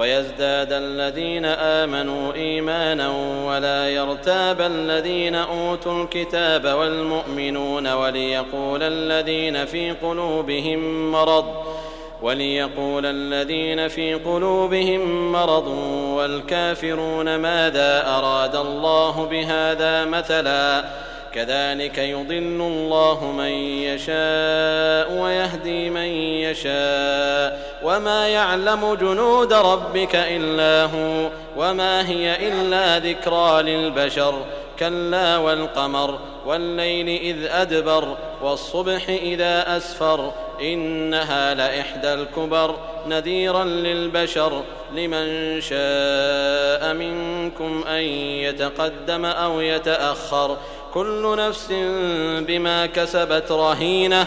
ويزداد الذين آمنوا إيمانا ولا يرتاب الذين أوتوا الكتاب والمؤمنون وليقول الذين في قلوبهم مرض وليقول الذين في قلوبهم مرض والكافرون ماذا أراد الله بهذا مثلاً كذلك يضل الله من يشاء ويهدي من يشاء وما يعلم جنود ربك الا هو وما هي الا ذكرى للبشر كلا والقمر والليل اذ ادبر والصبح اذا اسفر انها لاحدى الكبر نذيرا للبشر لمن شاء منكم ان يتقدم أو يتاخر كل نفس بما كسبت رهينه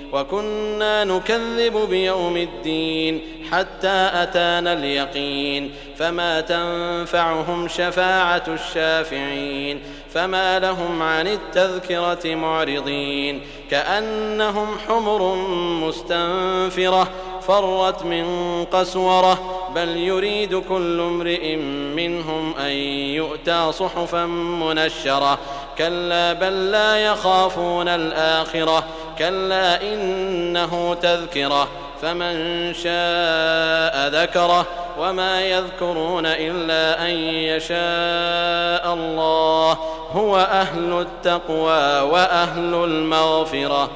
وكنا نكذب بيوم الدين حتى أتانا اليقين فما تنفعهم شفاعة الشافعين فما لهم عن التذكرة معرضين كأنهم حمر مستنفرة فرت من قسورة بل يريد كل امرئ منهم أن يؤتى صحفا منشرة كلا بل لا يخافون الآخرة كلا إنه تذكرة فمن شاء ذكره وما يذكرون إلا أن يشاء الله هو أهل التقوى وأهل المغفرة.